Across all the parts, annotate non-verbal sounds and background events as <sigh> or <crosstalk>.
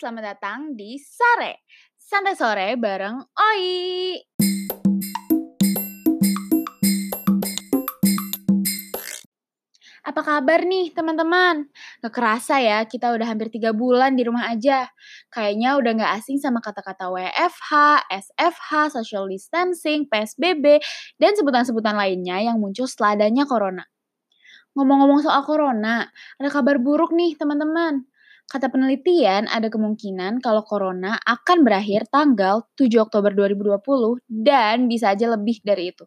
selamat datang di Sare Santai Sore bareng Oi Apa kabar nih teman-teman? Gak kerasa ya kita udah hampir 3 bulan di rumah aja. Kayaknya udah gak asing sama kata-kata WFH, SFH, social distancing, PSBB, dan sebutan-sebutan lainnya yang muncul setelah adanya corona. Ngomong-ngomong soal corona, ada kabar buruk nih teman-teman. Kata penelitian, ada kemungkinan kalau corona akan berakhir tanggal 7 Oktober 2020 dan bisa aja lebih dari itu.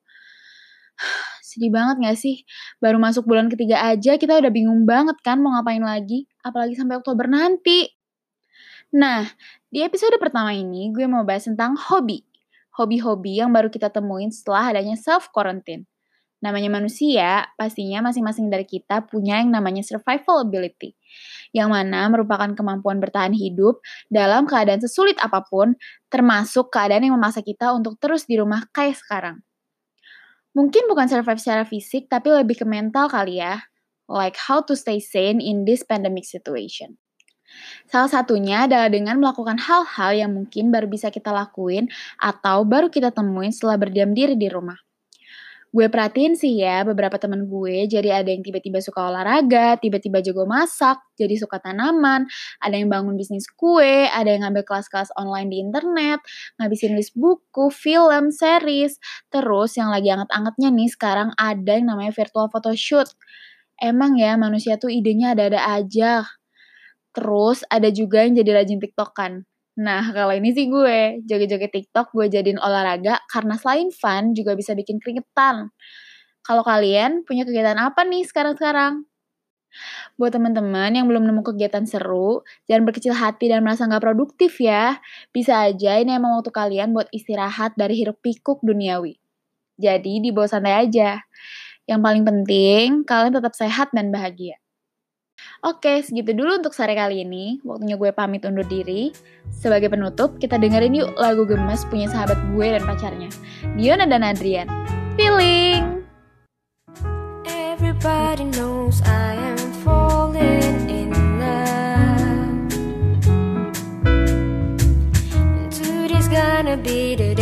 <sighs> Sedih banget gak sih? Baru masuk bulan ketiga aja kita udah bingung banget kan mau ngapain lagi, apalagi sampai Oktober nanti. Nah, di episode pertama ini gue mau bahas tentang hobi. Hobi-hobi yang baru kita temuin setelah adanya self-quarantine. Namanya manusia, pastinya masing-masing dari kita punya yang namanya survival ability, yang mana merupakan kemampuan bertahan hidup dalam keadaan sesulit apa pun, termasuk keadaan yang memaksa kita untuk terus di rumah kayak sekarang. Mungkin bukan survive secara fisik, tapi lebih ke mental kali ya, like how to stay sane in this pandemic situation. Salah satunya adalah dengan melakukan hal-hal yang mungkin baru bisa kita lakuin atau baru kita temuin setelah berdiam diri di rumah. Gue perhatiin sih ya beberapa temen gue, jadi ada yang tiba-tiba suka olahraga, tiba-tiba jago masak, jadi suka tanaman, ada yang bangun bisnis kue, ada yang ngambil kelas-kelas online di internet, ngabisin list buku, film, series, terus yang lagi anget-angetnya nih sekarang ada yang namanya virtual photoshoot. Emang ya manusia tuh idenya ada-ada aja. Terus ada juga yang jadi rajin tiktokan. Nah, kalau ini sih gue, joget-joget TikTok gue jadiin olahraga karena selain fun juga bisa bikin keringetan. Kalau kalian punya kegiatan apa nih sekarang-sekarang? Buat teman-teman yang belum nemu kegiatan seru, jangan berkecil hati dan merasa nggak produktif ya. Bisa aja ini emang waktu kalian buat istirahat dari hiruk pikuk duniawi. Jadi dibawa santai aja. Yang paling penting, kalian tetap sehat dan bahagia. Oke, segitu dulu untuk sore kali ini. Waktunya gue pamit undur diri. Sebagai penutup, kita dengerin yuk lagu gemes punya sahabat gue dan pacarnya. Diona dan Adrian. Feeling! Everybody knows I am falling in love. Today's gonna be the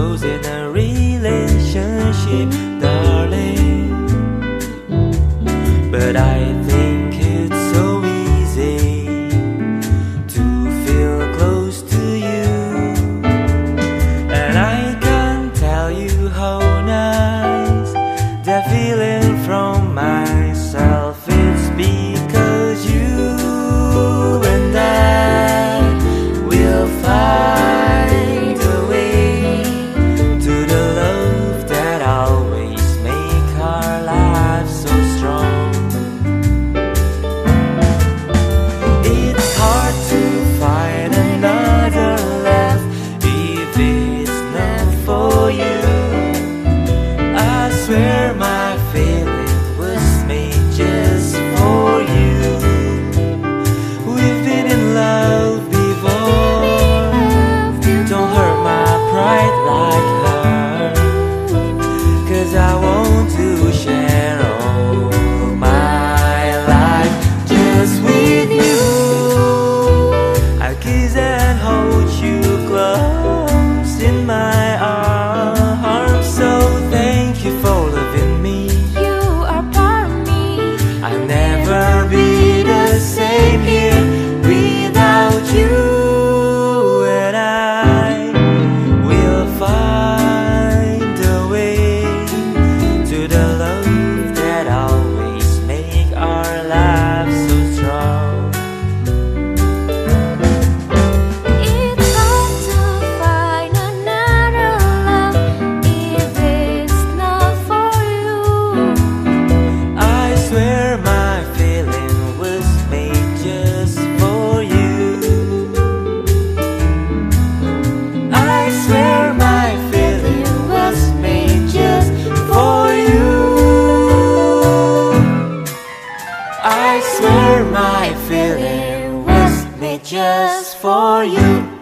goes it. just for you.